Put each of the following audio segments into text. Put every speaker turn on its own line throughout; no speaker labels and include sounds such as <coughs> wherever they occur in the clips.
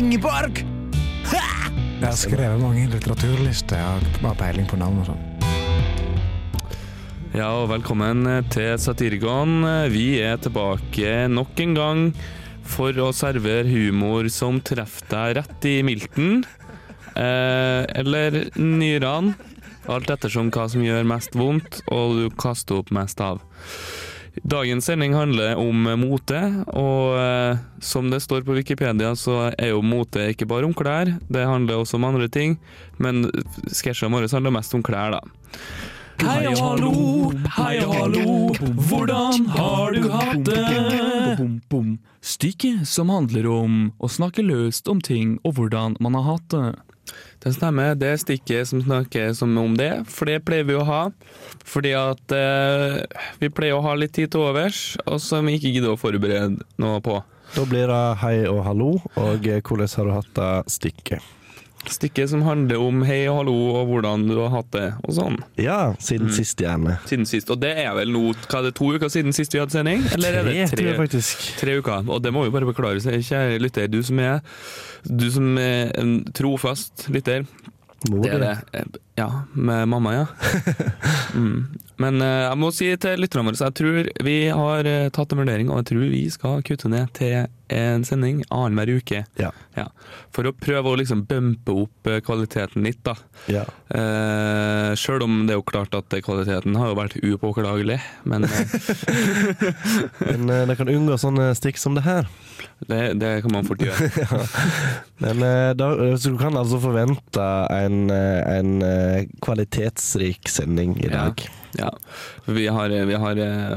Ingeborg. Ha!
Jeg har skrevet mange litteraturlister. Jeg har peiling på navn og sånn.
Ja, og velkommen til Satirikon. Vi er tilbake nok en gang for å servere humor som treffer deg rett i milten. Eh, eller nyrene. Alt ettersom hva som gjør mest vondt, og du kaster opp mest av. Dagens sending handler om mote, og eh, som det står på Wikipedia, så er jo mote ikke bare om klær, det handler også om andre ting. Men sketsjene våre handler mest om klær, da.
Hei og hallo, hei og hallo, hvordan har du hatt det? Stykket som handler om å snakke løst om ting og hvordan man har hatt det.
Det stemmer, det er stikket som snakker som om det, for det pleier vi å ha. Fordi at eh, vi pleier å ha litt tid til overs, og som vi ikke gidder å forberede noe på.
Da blir det hei og hallo, og eh, hvordan har du hatt det stikket?
Stikket som handler om hei og hallo og hvordan du har hatt det, og sånn.
Ja, siden sist gjerne.
Siden sist. Og det er vel nå hva er det, to uker siden sist vi hadde sending? Eller er det
Tre,
tre,
faktisk.
tre uker? Og det må vi bare beklare, kjære lytter. Du som er, du som er en trofast lytter.
Mor
Det er det. Ja, med mamma, ja. <laughs> Mm. Men eh, jeg må si til lytterne våre så jeg tror vi har eh, tatt en vurdering, og jeg tror vi skal kutte ned til en sending annenhver uke.
Ja.
For å prøve å liksom bumpe opp eh, kvaliteten litt, da.
ja.
Eh, Sjøl om det er jo klart at kvaliteten har jo vært upåklagelig, men <laughs> <laughs>
Men det kan unngå sånne stikk som det her.
det, det kan man fort <laughs> gjøre.
Men eh, da, så du kan altså forvente en, en kvalitetsrik sending i
Ja.
dag.
Ja, vi har, vi har, eh,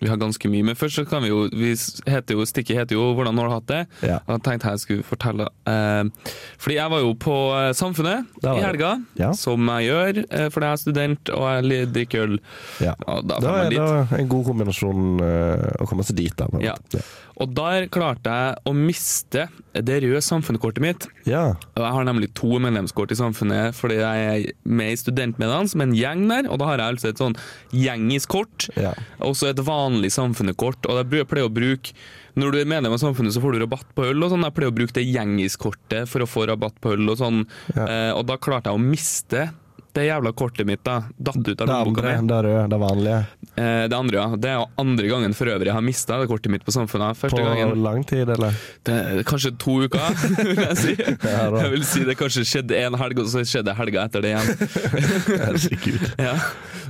vi har ganske mye. Men først så kan vi jo vi heter jo, Stikket heter jo 'Hvordan har du hatt det?'
Ja.
Og jeg tenkte jeg skulle fortelle eh, Fordi jeg var jo på eh, Samfunnet i helga,
Ja.
som jeg gjør eh, fordi jeg er student og jeg drikker øl.
Ja.
Da
Det er det en god kombinasjon eh, å komme seg dit. Da,
Ja. Og der klarte jeg å miste det røde samfunnskortet mitt.
ja.
Jeg har nemlig to medlemskort i Samfunnet fordi jeg er med i studentmedene som en gjeng der. Og da har jeg altså et sånn gjengiskort.
Ja.
Og så et vanlig samfunnekort. Og jeg pleier å bruke Når du er medlem av Samfunnet, så får du rabatt på øl og sånn. Jeg pleier å bruke det gjengiskortet for å få rabatt på øl og sånn.
Ja.
Eh, og da klarte jeg å miste det jævla kortet mitt, da. Datt ut av lommeboka mi.
det røde, det vanlige.
Eh, det andre, ja. Det er jo andre gangen for øvrig jeg har mista det kortet mitt på Samfunnet. Første
På
gangen
lang tid, eller?
det kanskje to uker, <laughs> vil jeg si. <laughs>
Ja.
Jeg vil si det kanskje skjedde en helg, og så skjedde helga etter det igjen. <laughs>
Herregud.
Ja.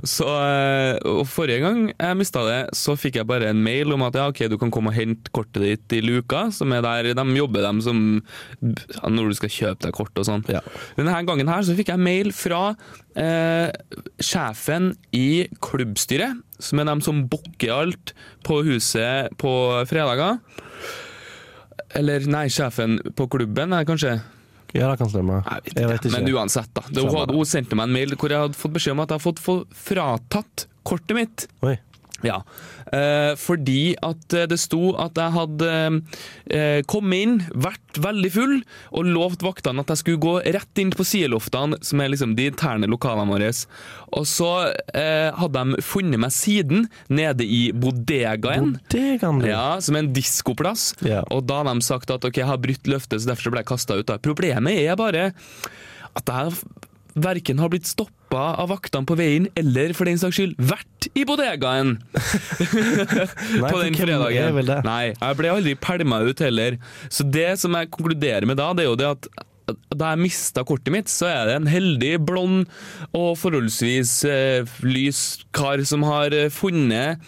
Så, eh, og forrige gang jeg mista det, så fikk jeg bare en mail om at ja, ok, du kan komme og hente kortet ditt i luka, som er der de jobber dem som ja, når du skal kjøpe deg kort og sånn.
Ja.
Denne gangen her så fikk jeg mail fra eh, sjefen i klubbstyret, som er dem som booker alt på huset på fredager. Eller nei, sjefen på klubben, kanskje?
Ja, det kan stemme.
Jeg vet
Jeg
ikke,
vet ikke.
men uansett, da. Hun, hun sendte meg en mail hvor jeg hadde fått beskjed om at jeg hadde fått fratatt kortet mitt.
Oi.
Ja, eh, fordi at eh, det sto at jeg hadde eh, kommet inn, vært veldig full, og lovt vaktene at jeg skulle gå rett inn på sideloftene, som er liksom de interne lokalene våre. Og så eh, hadde de funnet meg siden, nede i bodegaen.
Du.
Ja, som er en diskoplass.
Yeah.
Og da hadde de sagt at ok, jeg har brutt løftet, så derfor ble jeg kasta ut. Da. Problemet er bare at jeg verken har blitt stoppa av vaktene på veien, eller for den saks skyld vært i bodegaen <laughs> på den fredagen. Nei, jeg ble aldri pælma ut heller. Så det som jeg konkluderer med da, det er jo det at da jeg mista kortet mitt, så er det en heldig, blond og forholdsvis eh, lys kar som har eh, funnet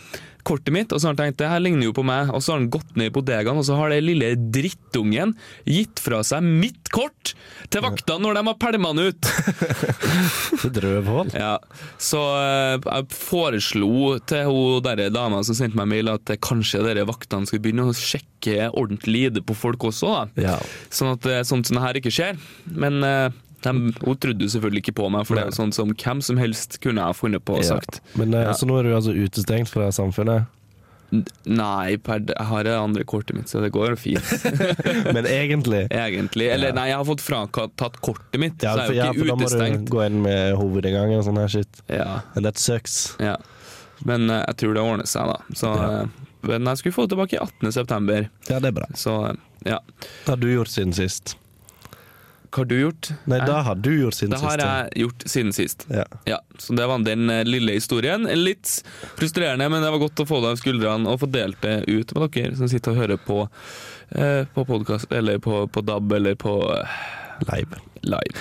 kortet mitt, og så har han tenkt det her ligner jo på meg, og så har han gått ned i bodegaen, og så har det lille drittungen gitt fra seg mitt kort til vaktene når de har pælma han ut. <laughs>
Så røvhold.
Ja, så eh, jeg foreslo til hun derre dama som sendte meg mail at kanskje dere vaktene skulle begynne å sjekke ordentlig ID på folk også, da.
Ja.
Sånn at eh, sånt som det her ikke skjer. Men eh, de, hun trodde jo selvfølgelig ikke på meg, for det er jo sånn som hvem som helst kunne ha funnet på og
Ja.
sagt.
Men eh,
Ja.
Så nå er du altså utestengt fra samfunnet?
Nei, per, jeg har det andre kortet mitt, så det går jo fint. <laughs>
Men egentlig
Egentlig. Eller
Ja.
nei, jeg har fått fratatt kortet mitt,
ja,
så
ikke
utestengt
ja,
er
for
utestengt.
da må du gå inn med hovedinngangen og sånn her shit.
Ja,
And that sucks.
ja. Men uh, jeg tror det ordner seg, da. Så
Ja.
eh, Men jeg skulle få det tilbake 18. september.
Ja, det er bra.
Så ja.
Hva har du gjort siden sist?
Hva har du gjort?
Nei, det har du gjort siden
Det har
sist.
jeg gjort siden sist.
Ja.
Ja, så det var den eh, lille historien. Litt frustrerende, men det var godt å få det av skuldrene og få delt det ut med dere som sitter og hører på eh, på podkast, eller på, på DAB, eller på eh,
Live.
live.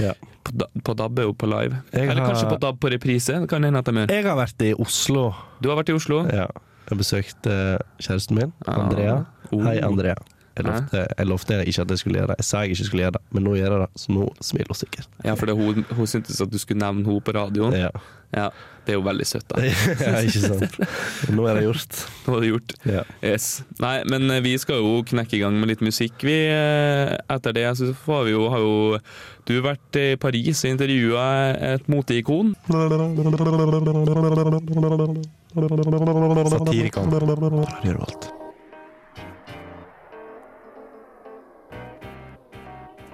Ja.
På, på DAB er jo på live.
Jeg
eller
har-
kanskje på DAB på reprise. Kan hende at de gjør.
Jeg har vært i Oslo.
Du har vært i Oslo?
Ja. Jeg besøkte kjæresten min,
Ah.
Andrea.
Oh.
Hei, Andrea. Jeg lovte, jeg lovte ikke at jeg skulle gjøre det. Jeg sa jeg ikke skulle gjøre det, men nå gjør jeg det, så nå smiler hun sikkert.
Ja, for det, hun, hun syntes at du skulle nevne henne på radioen.
Ja.
Ja, Det er jo veldig søtt, da. <laughs>
ja, ikke sant. Nå er det gjort. <laughs>
Nå er det gjort.
Ja.
Yes. Nei, men eh, vi skal jo knekke i gang med litt musikk, vi. eh, Etter det så får vi jo, har jo du vært i Paris og intervjua et moteikon.
Satirikon. Radio Revolt.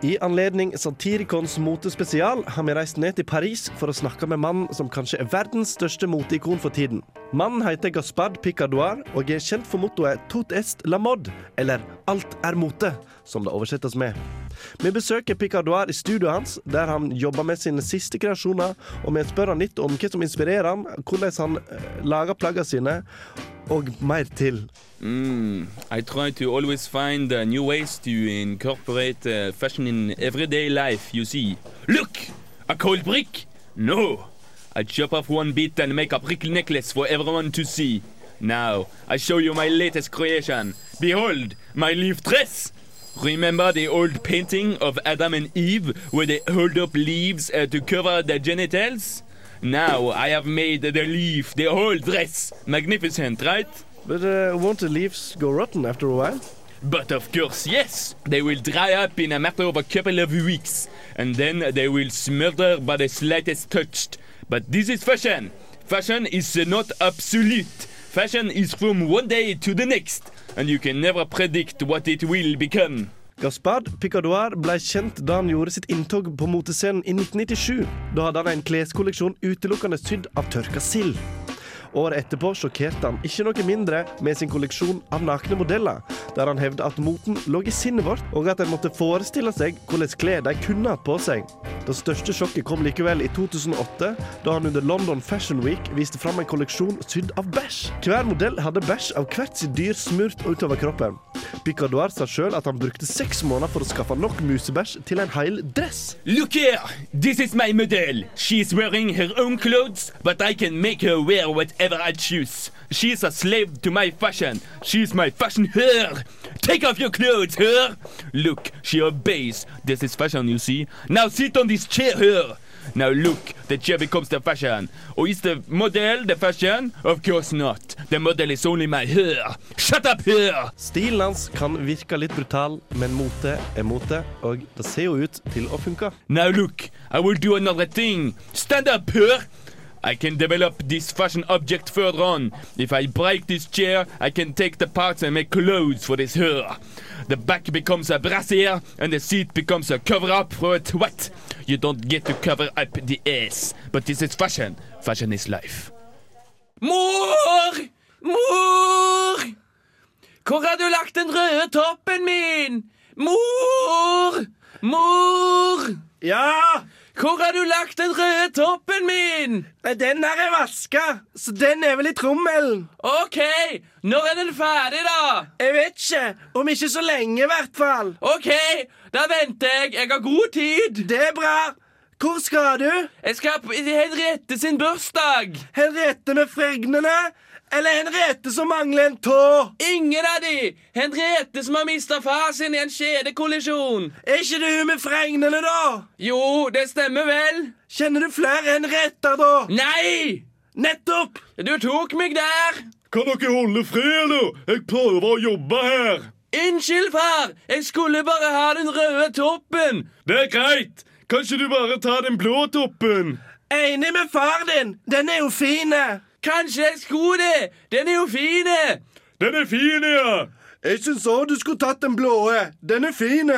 I anledning Satirikons motespesial har vi reist ned til Paris for å snakke med mannen som kanskje er verdens største moteikon for tiden. Mannen heter Gaspard Picardoir og er kjent for mottoet 'Tout est la mode', eller 'Alt er mote', som det oversettes med. Vi besøker Picadoir i studioet hans, der han jobber med sine siste kreasjoner, og vi spør han litt om hva som inspirerer han, hvordan han eh, lager plaggene sine, og mer til.
Mm, I try to always find uh, new ways to incorporate uh, fashion in everyday life, you see. Look! A cold brick? No! I chop off one bit and make a brick necklace for everyone to see. Now, I show you my latest creation. Behold, my leaf dress! Remember the old painting of Adam and Eve where they hold up leaves uh, to cover their genitals? Now I have made the leaf, the whole dress. Magnificent, right?
But uh, won't the leaves go rotten after a while?
But of course, yes, they will dry up in a matter of a couple of weeks, and then they will smother by the slightest touch. But this is fashion. Fashion is not absolute. Fashion is from one day to the next, and you can never predict what it will become.
Gaspard Picadoir ble kjent da han gjorde sitt inntog på motescenen i 1997. Da hadde han en kleskolleksjon utelukkende sydd av tørka sild. Året etterpå sjokkerte han ikke noe mindre med sin kolleksjon av nakne modeller, der han hevda at moten lå i sinnet vårt, og at en måtte forestille seg hvordan klær de kunne hatt på seg. Det største sjokket kom likevel i 2008, da han under London Fashion Week viste fram en kolleksjon sydd av bæsj. Hver modell hadde bæsj av hvert sitt dyr smurt utover kroppen. Picadoir sa sjøl at han brukte seks måneder for å skaffe nok musebæsj til en hel dress.
Look here! This is my model. She's wearing her own clothes, but I can make her wear whatever I choose. She's a slave to my fashion. She's my fashion her. Take off your clothes, her. Look, she obeys. This is fashion, you see. Now sit on this chair, her. Now look, the chair becomes the fashion. Or is the model the fashion? Of course not. The model is only my hair. Shut up, here!
Stilen hans kan virke litt brutal, men mote er mote, og det ser jo ut til å funke.
Now look, I will do another thing. Stand up, her. I can develop this fashion object further on. If I break this chair, I can take the parts and make clothes for this hair. The back becomes a brassiere and the seat becomes a cover up for a twat. You don't get to cover up the ass, but this is fashion. Fashion is life. Mor! Mor! Hvor har du lagt den røde toppen min? Mor! Mor!
Ja!
Hvor har du lagt den røde toppen min?
Nei, Den her er vaska, så den er vel i trommelen.
OK, når er den ferdig, da?
Jeg vet ikke. Om ikke så lenge, i hvert fall.
OK, da venter jeg. Jeg har god tid.
Det er bra. Hvor skal du?
Jeg skal på Henriette sin bursdag.
Henriette med fregnene? Eller Henriette som mangler en tå?
Ingen av de. Henriette som har mista far sin i en kjedekollisjon.
Er ikke det hun med fregnene, da?
Jo, det stemmer vel.
Kjenner du flere Henrietter, da?
Nei!
Nettopp!
Du tok meg der.
Kan dere holde fred, da? Jeg prøver å jobbe her.
Unnskyld, far. Jeg skulle bare ha den røde toppen.
Det er greit. Kan ikke du bare ta den blå toppen?
Enig med far din. Den er jo fin.
Kanskje jeg skulle det. Den er jo fin.
Den er fin, ja.
Jeg syns òg du skulle tatt den blå. Den er fin.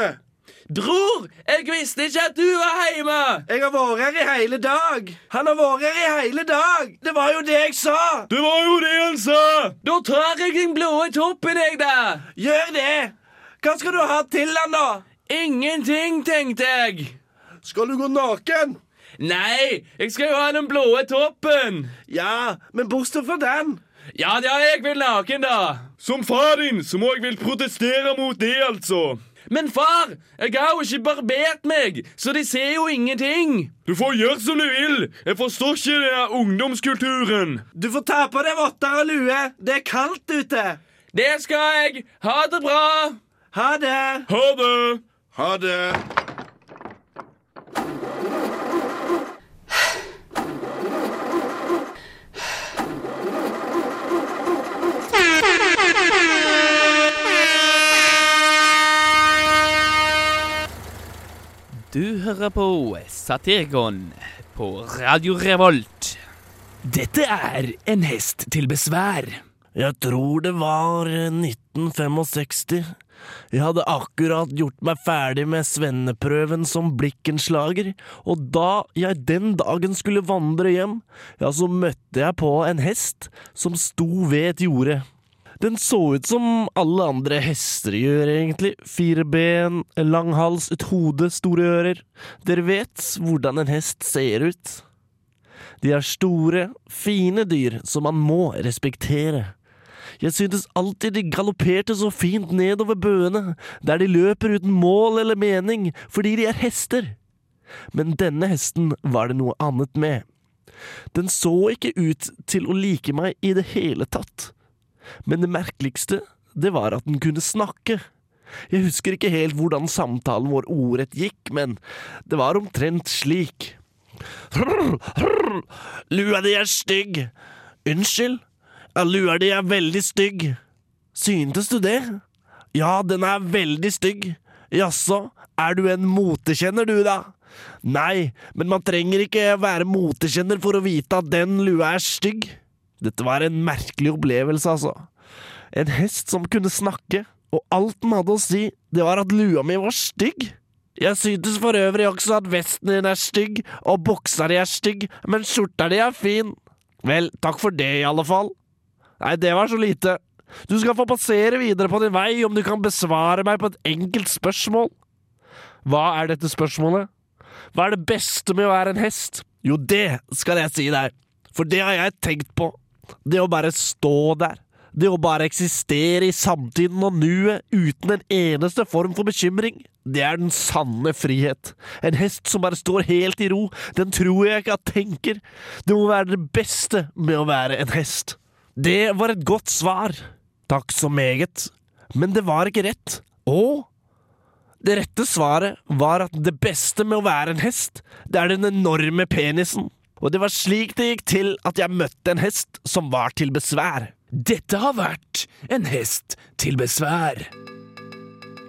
Bror, jeg visste ikke at du var hjemme!
Jeg har vært her i hele dag! Han har vært her i hele dag! Det var jo det jeg sa!
Det var jo det han sa! Da tar jeg den blå toppen, jeg, da.
Gjør det! Hva skal du ha til han, da?
Ingenting, tenkte jeg.
Skal du gå naken?
Nei, jeg skal jo ha den blå toppen.
Ja, men bortsett fra den.
Ja, ja, jeg vil naken, da.
Som far din så må jeg vel protestere mot det, altså.
Men far, jeg har jo ikke barbert meg, så de ser jo ingenting.
Du får gjøre som du vil. Jeg forstår ikke den ungdomskulturen.
Du får ta på deg votter og lue. Det er kaldt ute.
Det skal jeg. Ha det bra.
Ha det.
Ha det.
Ha det.
Du hører på Satirgon på Radio Revolt.
Dette er En hest til besvær.
Jeg tror det var 1965. Jeg hadde akkurat gjort meg ferdig med svenneprøven som blikkenslager, og da jeg den dagen skulle vandre hjem, ja, så møtte jeg på en hest som sto ved et jorde. Den så ut som alle andre hester gjør, egentlig. Fire ben, en lang hals, et hode, store ører. Dere vet hvordan en hest ser ut. De er store, fine dyr som man må respektere. Jeg syntes alltid de galopperte så fint nedover bøene, der de løper uten mål eller mening, fordi de er hester. Men denne hesten var det noe annet med. Den så ikke ut til å like meg i det hele tatt. Men det merkeligste, det var at den kunne snakke. Jeg husker ikke helt hvordan samtalen vår ordrett gikk, men det var omtrent slik. Hrr, hrr, lua di er stygg. Unnskyld? Ja, lua di er veldig stygg. Syntes du det? Ja, den er veldig stygg. Jaså, er du en motekjenner du, da? Nei, men man trenger ikke være motekjenner for å vite at den lua er stygg. Dette var en merkelig opplevelse, altså. En hest som kunne snakke, og alt den hadde å si, det var at lua mi var stygg. Jeg syntes for øvrig også at vesten din er stygg, og buksa di er stygg, men skjorta di er fin. Vel, takk for det, i alle fall. Nei, det var så lite. Du skal få passere videre på din vei om du kan besvare meg på et enkelt spørsmål. Hva er dette spørsmålet? Hva er det beste med å være en hest? Jo, det skal jeg si deg, for det har jeg tenkt på. Det å bare stå der. Det å bare eksistere i samtiden og nuet uten en eneste form for bekymring. Det er den sanne frihet. En hest som bare står helt i ro, den tror jeg ikke at tenker. Det må være det beste med å være en hest. Det var et godt svar. Takk så meget. Men det var ikke rett. Og det rette svaret var at det beste med å være en hest, det er den enorme penisen. Og det var slik det gikk til at jeg møtte en hest som var til besvær.
Dette har vært En hest til besvær.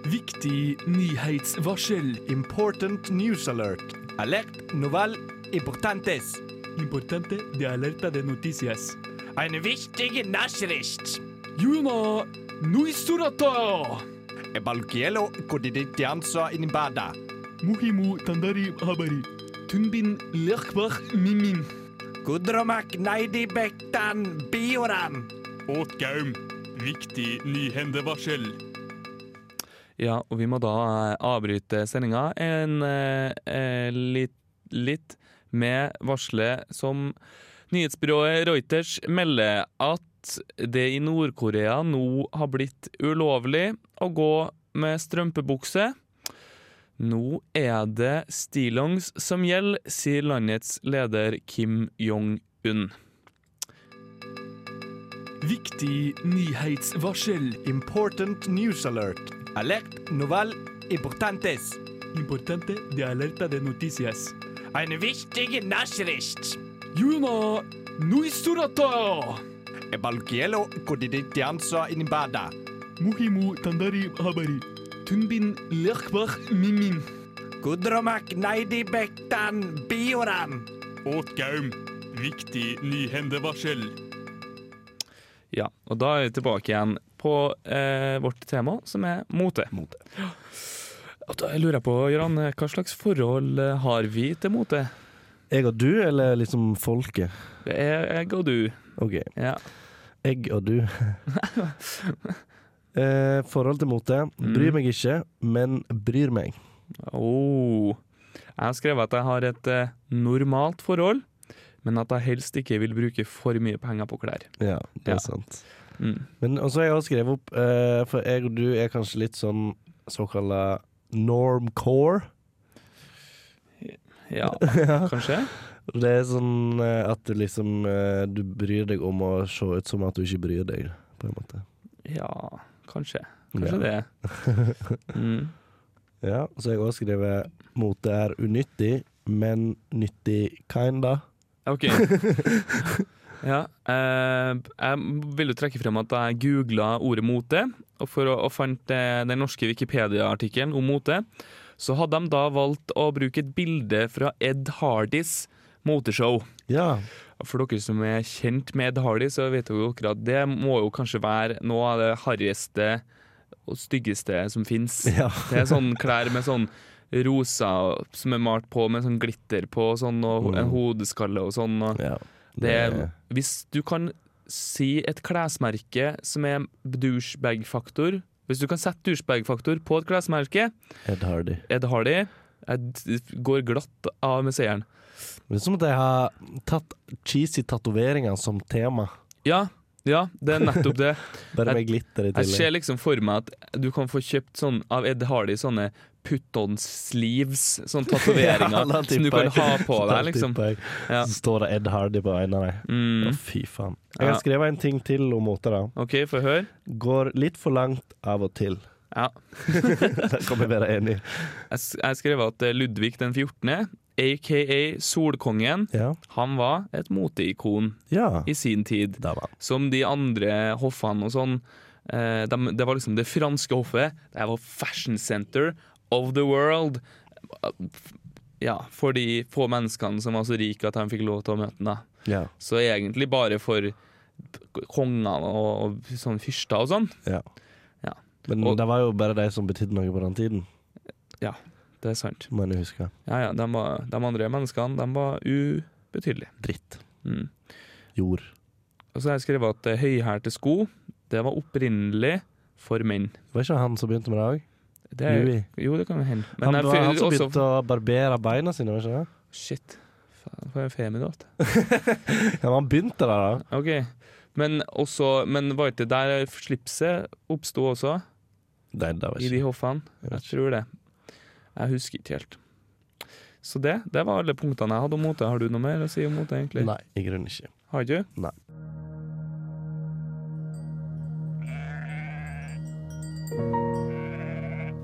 Viktig nyhetsvarsel.
Important news alert. Alert novel importantes.
Importante de alerta de noticias.
En viktig Nachricht.
Juna nuisturata!
Ebalkielo kodiditiansa bada.
Muhimu tandari habari. Tunbin lirkbar mimim.
Gudromak neidibektan
bioram. Åtgaum, Viktig nyhendevarsel.
Ja, og vi må da eh, avbryte sendinga en eh, eh, litt, litt med varselet som nyhetsbyrået Reuters melder at det i Nord-Korea nå har blitt ulovlig å gå med strømpebukse. Nå er det stillongs som gjelder, sier landets leder Kim Jong-un.
Viktig nyhetsvarsel.
Important news alert. Alert novel importantes.
Importante de alerta de noticias.
En viktig Nachricht.
Juna nuisturata!
Ebalkielo kodiditiansa inibada.
Muhimu tandari habari. Tunbin lirkbar mimim.
Gudromak neidibektan bioran.
Åt. Viktig nyhendevarsel.
Ja, og da er vi tilbake igjen på eh, vårt tema, som er mote. Og Da lurer jeg på, Jan, hva slags forhold eh, har vi til mote?
Jeg og du, eller liksom folket?
Det er jeg og du.
OK.
Ja.
Jeg og du. <laughs> eh, forhold til mote. Bryr meg ikke, men bryr meg.
Oh. Jeg har skrevet at jeg har et eh, normalt forhold, men at jeg helst ikke vil bruke for mye penger på klær.
Ja, det er
Ja.
sant.
Mm.
Men også har jeg også skrevet opp, eh, for jeg og du er kanskje litt sånn såkalla normcore. <laughs>
Ja, kanskje?
Det er sånn eh, at du liksom eh, Du bryr deg om å se ut som at du ikke bryr deg, på en måte.
Ja, kanskje. Kanskje
Ja.
det. <laughs> Mm.
Ja, så har jeg også skrevet mote er unyttig, men nyttig kinda.
OK. <laughs> Ja, eh, jeg vil jo trekke frem at jeg googla ordet mote, og, for å, og fant eh, den norske Wikipedia-artikkelen om mote. Så hadde de da valgt å bruke et bilde fra Ed Hardys moteshow.
Ja.
For dere som er kjent med Ed Hardy, så vet dere at det må jo kanskje være noe av det harryeste og styggeste som fins. <laughs>
ja.
Det er sånn klær med sånn rosa som er malt på med sånn glitter på, sånn, og en
Mm.
hodeskalle og sånn. Og
ja.
det, hvis du kan si et klesmerke som er douchebag-faktor Hvis du kan sette douchebag-faktor på et klesmerke,
Ed Hardy.
Ed Hardy jeg går glatt av med seieren.
Det er som at jeg har tatt cheesy tatoveringer som tema.
Ja, ja, det er nettopp det. <laughs>
Bare
Jeg-
med glitter i
Jeg ser
tillegg.
liksom for meg at du kan få kjøpt sånn av Ed Hardy sånne put-on sleeves, sånne <laughs> tatoveringer
Ja,
som du kan ha på deg, liksom. Ja.
Så står det Ed Hardy på en av dem. Å,
Mm.
fy faen. Jeg har skrevet en ting til om Ote, da.
OK, få høre.
Går litt for langt av og til.
Ja. <laughs>
Der kan vi være enige.
Jeg s- jeg skrev at eh, Ludvig den 14., aka Solkongen,
Ja.
han var et moteikon
ja.
i sin tid. Som de andre hoffene og sånn. Eh, dem- det var liksom det franske hoffet. Det var fashion center of the world. Ja, for de få menneskene som var så rike at de fikk lov til å møte den.
Ja.
Så egentlig bare for konger og, og sånn fyrster og sånn.
ja.
Ja.
Men
Og-
det var jo bare de som betydde noe på den tiden,
Det er sant.
må jeg huske.
Ja, ja, de, var, de andre menneskene de var ubetydelige.
Dritt.
Mm.
Jord.
Og så har jeg skrevet at eh, høyhælte sko det var opprinnelig for menn.
Var ikke han som begynte med det òg? Louis.
jo, det kan hende. hende.
Han var han som
også-
begynte å barbere beina sine, var ikke det?
Shit. Faen, for en feminat. <laughs>
Ja, men han begynte der, da.
OK. Men også Men var ikke det der slipset oppsto også?
Nei, det var ikke.
I de hoffene?
Jeg
Jeg tror det. Jeg husker ikke helt. Så det, det var alle punktene jeg hadde om mote. Har du noe mer å si om mote, egentlig?
Nei, i grunnen ikke.
Har du?
Nei.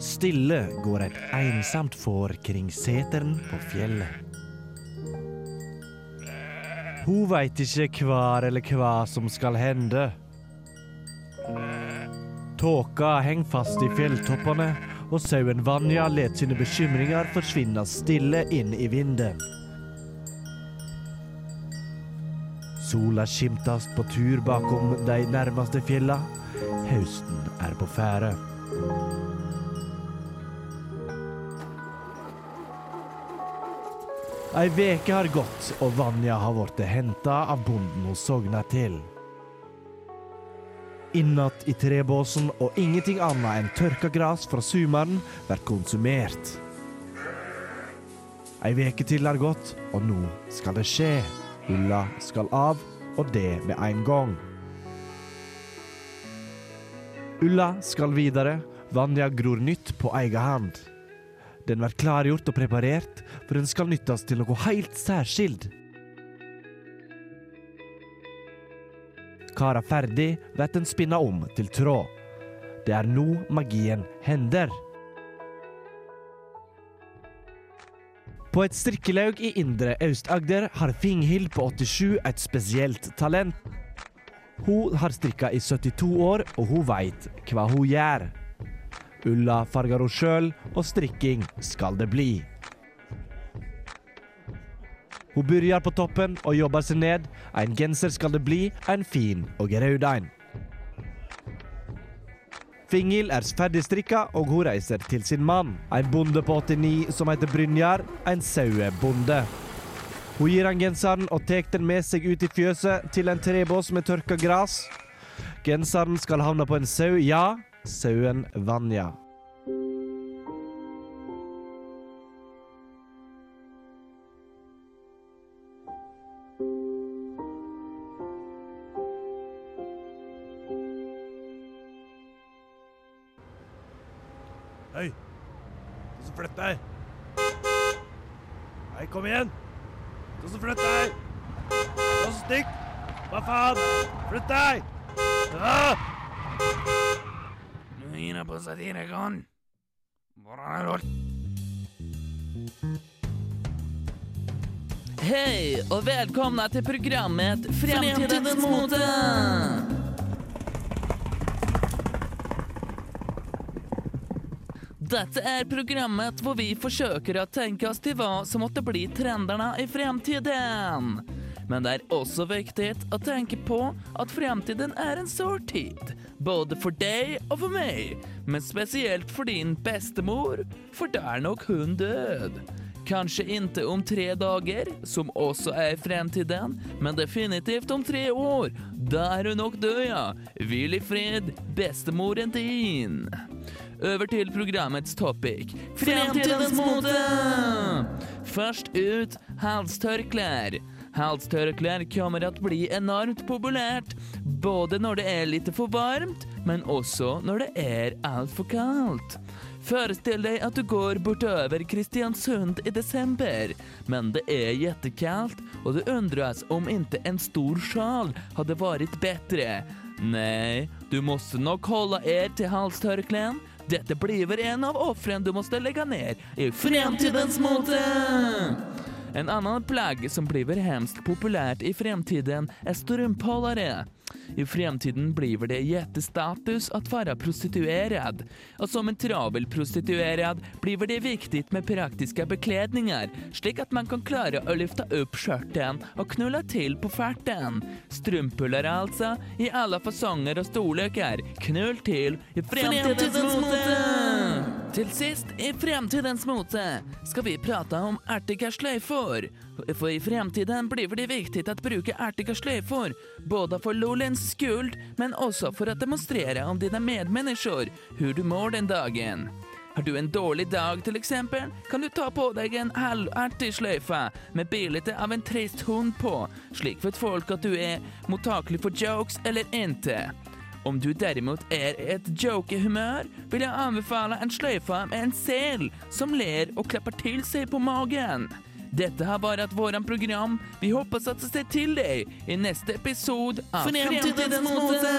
Stille går et ensamt får kring seteren på fjellet. Hun veit ikke hvar eller hva som skal hende. Tåka henger fast i fjelltoppene, og sauen Vanja let sine bekymringer forsvinne stille inn i vinden. Sola skimtes på tur bakom de nærmeste fjella. Høsten er på ferde. Ei veke har gått, og Vanja har blitt henta av bonden hun sogna til. Innatt i trebåsen og ingenting annet enn tørka gras fra sumeren blir konsumert. Ei veke til har gått, og nå skal det skje. Ulla skal av, og det med en gang. Ulla skal videre. Vanja gror nytt på egen hand. Den blir klargjort og preparert, for den skal nyttes til noe helt særskilt. Kara ferdig, blir den spinna om til tråd. Det er nå magien hender. På et strikkelaug i Indre Aust-Agder har Finghild på 87 et spesielt talent. Hun har strikka i 72 år, og hun veit hva hun gjør. Ulla farger hun sjøl, og strikking skal det bli. Hun begynner på toppen og jobber seg ned. En genser skal det bli, en fin og rød en. Fingil er ferdig strikka, og hun reiser til sin mann. En bonde på 89 som heter Brynjar. En sauebonde. Hun gir han genseren og tar den med seg ut i fjøset til en trebås med tørka gras. Genseren skal havne på en sau, ja, sauen Vanja.
Hei! Du som flytter deg! Hei, kom igjen! Som flytter deg! Som stikk! Hva faen? Flytt deg!
Är på Satirikon. Bara roll. Hei, og välkomna til programmet Fremtidens mode! Dette er programmet hvor vi forsøker å tenke oss til hva som måtte bli trenderne i fremtiden. Men det er også viktig å tenke på at fremtiden er en sår tid. Både for deg og for meg, men spesielt for din bestemor, for da er nok hun død. Kanskje ikke om tre dager, som også er fremtiden, men definitivt om tre år. Da er hun nok død, ja. Hvil i fred, bestemoren din. Over til programmets topic. Fremtidens mode! Først ut halstørklær. Halstørklær kommer til å bli enormt populært, både når det er litt for varmt, men også når det er altfor kaldt. Forestill deg at du går bortover Kristiansund i desember, men det er jättekallt og du undres om ikke en stor sjal hadde vært bedre. Nei, du måtte nok holde er til halstørkläden. Dette blir en av offren du måste lägga ner i fremtidens mote! En annan plagg som blir hemskt populært i fremtiden er strumphållare. I fremtiden blir det jättestatus at være prostituerad. Og som en travel prostituerad blir det viktig med praktiske bekledninger, slik at man kan klare å løfte opp skjørten og knulla til på farten. Strømpuller altså, i alle fasonger og storleker. Knull til i fremtidens mode! Till sist, i fremtidens mote, skal vi prate om artiga slöjfor. For i fremtiden blir det viktig å bruke artige sløyfer, både for Lolens skuld, men også for å demonstrere om dine medmennesker hvor du mår den dagen. Har du en dårlig dag, til eksempel, kan du ta på deg en halvartig sløyfe med bilde av en trist hund på, slik vet folk at du er mottakelig for jokes eller ikke. Om du derimot er i et jokehumør, vil jeg anbefale en sløyfe med en sel som ler og klapper til seg på magen. Dette har vært vårt program. Vi håper at det ser til deg i neste episode av Fremtidens mote!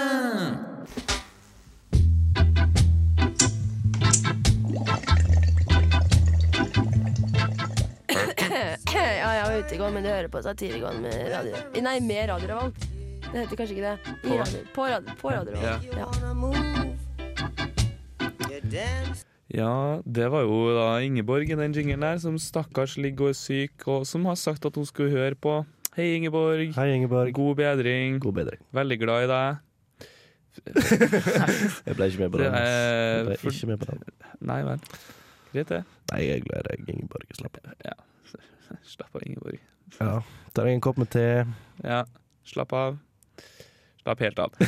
<coughs>
ja, jeg var ute i går, men du hører på Satirikon med radio... Nei, med Radio Revolt. Det heter kanskje ikke det. I
På?
radio, på radio, på radio. Ja.
Ja, det var jo da Ingeborg i den jinglen der, som stakkars ligger og er syk, og som har sagt at hun skulle høre på. Hei, Ingeborg.
Hei, Ingeborg.
God bedring.
God bedring.
Veldig glad i deg. <laughs>
Jeg ble ikke med på den. Jeg ble ikke med på den.
Nei vel. Greit, det.
Nei, jeg er glad i deg, Ingeborg. Slapp av.
Ja. <laughs> Slapp av, Ingeborg.
Ja. Tar deg en kopp med te.
Ja, slapp av. Slapp helt av. <laughs>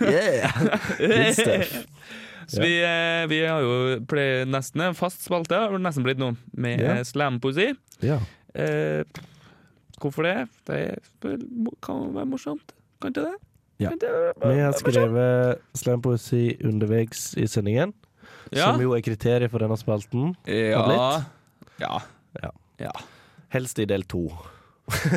Yeah! Good stuff.
Så vi, eh, vi har jo nesten en fast spalte, har det nesten blitt nå, med
ja.
slampoesi.
Yeah.
Eh, hvorfor det? Det kan være morsomt. Kan ikke det?
Ja.
Det
Vi har skrevet slampoesi underveis i sendingen,
Ja.
som jo er kriteriet for denne spalten.
Ja. Ja.
Ja.
Ja.
Helst i del to.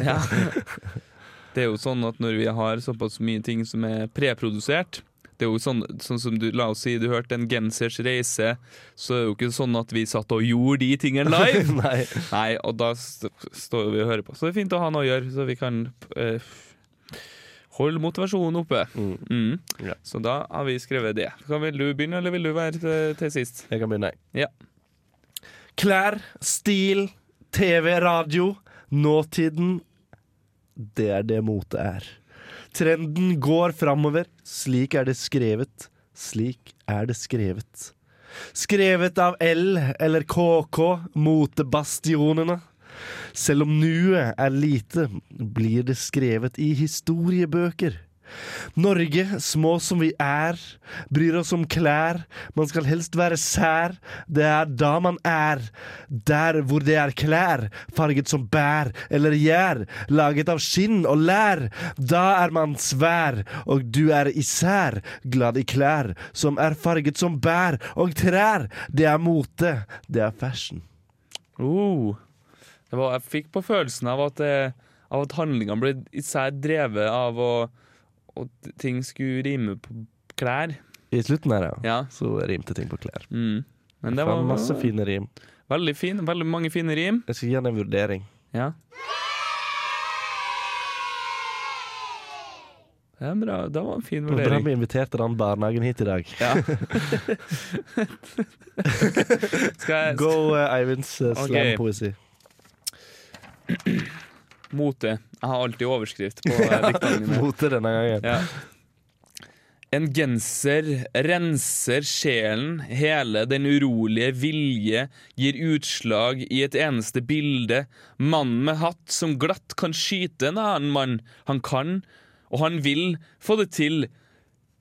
ja. <laughs> Det er jo sånn at når vi har såpass mye ting som er preprodusert det er jo sånn, sånn som du, La oss si du hørte en Gensers reise, så er det jo ikke sånn at vi satt og gjorde de tingene live. <laughs>
Nei.
Nei, og da st står vi og hører på. Så det er fint å ha noe å gjøre, så vi kan eh, holde motivasjonen oppe. Mm.
Ja.
Så da har vi skrevet det. Kan, vil du begynne, eller vil du være til, til sist?
Jeg kan begynne.
Ja.
Klær, stil, TV, radio. Nåtiden. Det er det motet er. Trenden går framover. Slik er det skrevet. Slik er det skrevet. Skrevet av L eller KK, motebastionene. Selv om nuet er lite, blir det skrevet i historiebøker. Norge, små som vi er, bryr oss om klær. Man skal helst være sær. Det er da man er. Der hvor det er klær, farget som bær eller gjær, laget av skinn og lær. Da er man svær, og du er især, glad i klær som er farget som bær og trær. Det er mote, det er fashion.
Oh. Var, jeg fikk på følelsen av at, av at handlingene ble især drevet av å og ting skulle rime på klær.
I slutten her, ja.
Ja.
Så rimte ting på klær.
Mm. Men det var
masse fine rim.
veldig fin, veldig mange fine rim.
Jeg skal gi han en vurdering.
Ja. Det er bra. Det var en fin
Det var bra vi inviterte den barnehagen hit i dag.
Ja. <laughs> Skal jeg
Go uh, Eivinds uh, slampoesi.
Mote. Jeg har alltid overskrift på eh, <laughs> diktene mine.
Mote denne gangen.
Ja. En genser renser sjelen, hele den urolige vilje gir utslag i et eneste bilde. Mannen med hatt som glatt kan skyte en annen mann. Han kan, og han vil, få det til.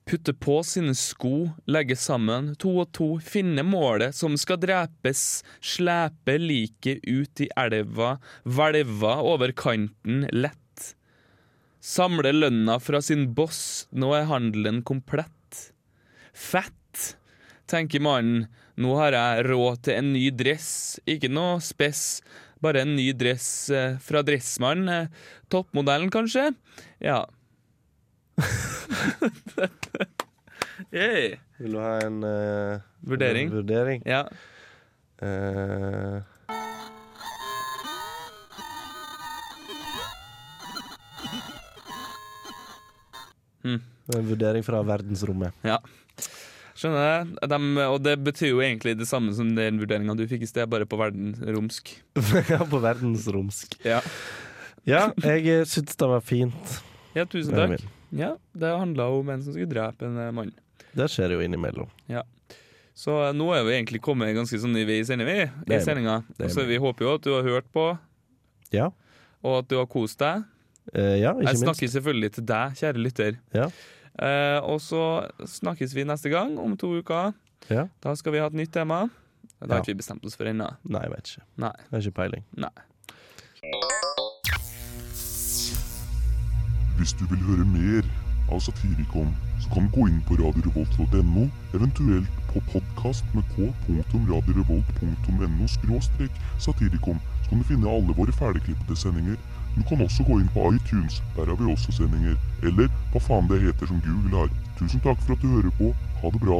Putte på sine sko, legge sammen to og to, finne målet som skal drepes, slepe liket ut i elva, hvelva over kanten lett. Samle lønna fra sin boss, nå er handelen komplett. Fett, tenker mannen, nå har jeg råd til en ny dress, ikke noe spess, bare en ny dress eh, fra Dressmann, eh, toppmodellen kanskje? Ja. Hey.
Vil du ha en uh,
Vurdering?
En vurdering?
Ja.
Uh,
Mm.
En vurdering fra verdensrommet.
Ja. Skjønner jeg. De, og det betyr jo egentlig det samme som den vurderinga du fikk i sted, bare på verdensromsk. <laughs>
ja, på verdensromsk.
Ja.
Ja, jeg eh, syns det var fint.
Ja, tusen takk. Ja, det handla om en som skulle drepe en eh, mann.
Det skjer jo innimellom.
Ja. Så eh, nå er vi egentlig kommet ganske sånn i vei sender vi i
er
sendinga.
Er
Så vi. håper jo at du har hørt på,
Ja.
og at du har kost deg.
Eh, ja, ikke
Jeg
minst.
snakker selvfølgelig til deg, kjære lytter.
Ja.
Eh, og så snakkes vi neste gang, om to uker.
Ja.
Da skal vi ha et nytt tema. Det
Ja.
har ikke vi bestemt oss for ennå.
Nei, jeg vet ikke.
Nei.
Jeg har ikke peiling.
Nei.
Hvis du vil høre mer av Satirikon, så kan du gå inn på radiorevolt.no, eventuelt på podkast med k.radiorevolt.no skråstrek satirikon, så kan du finne alle våre ferdigklippede sendinger. Du kan også gå inn på iTunes, der har vi også sendinger. Eller hva faen det heter som Google har. Tusen takk for at du hører på. Ha det bra.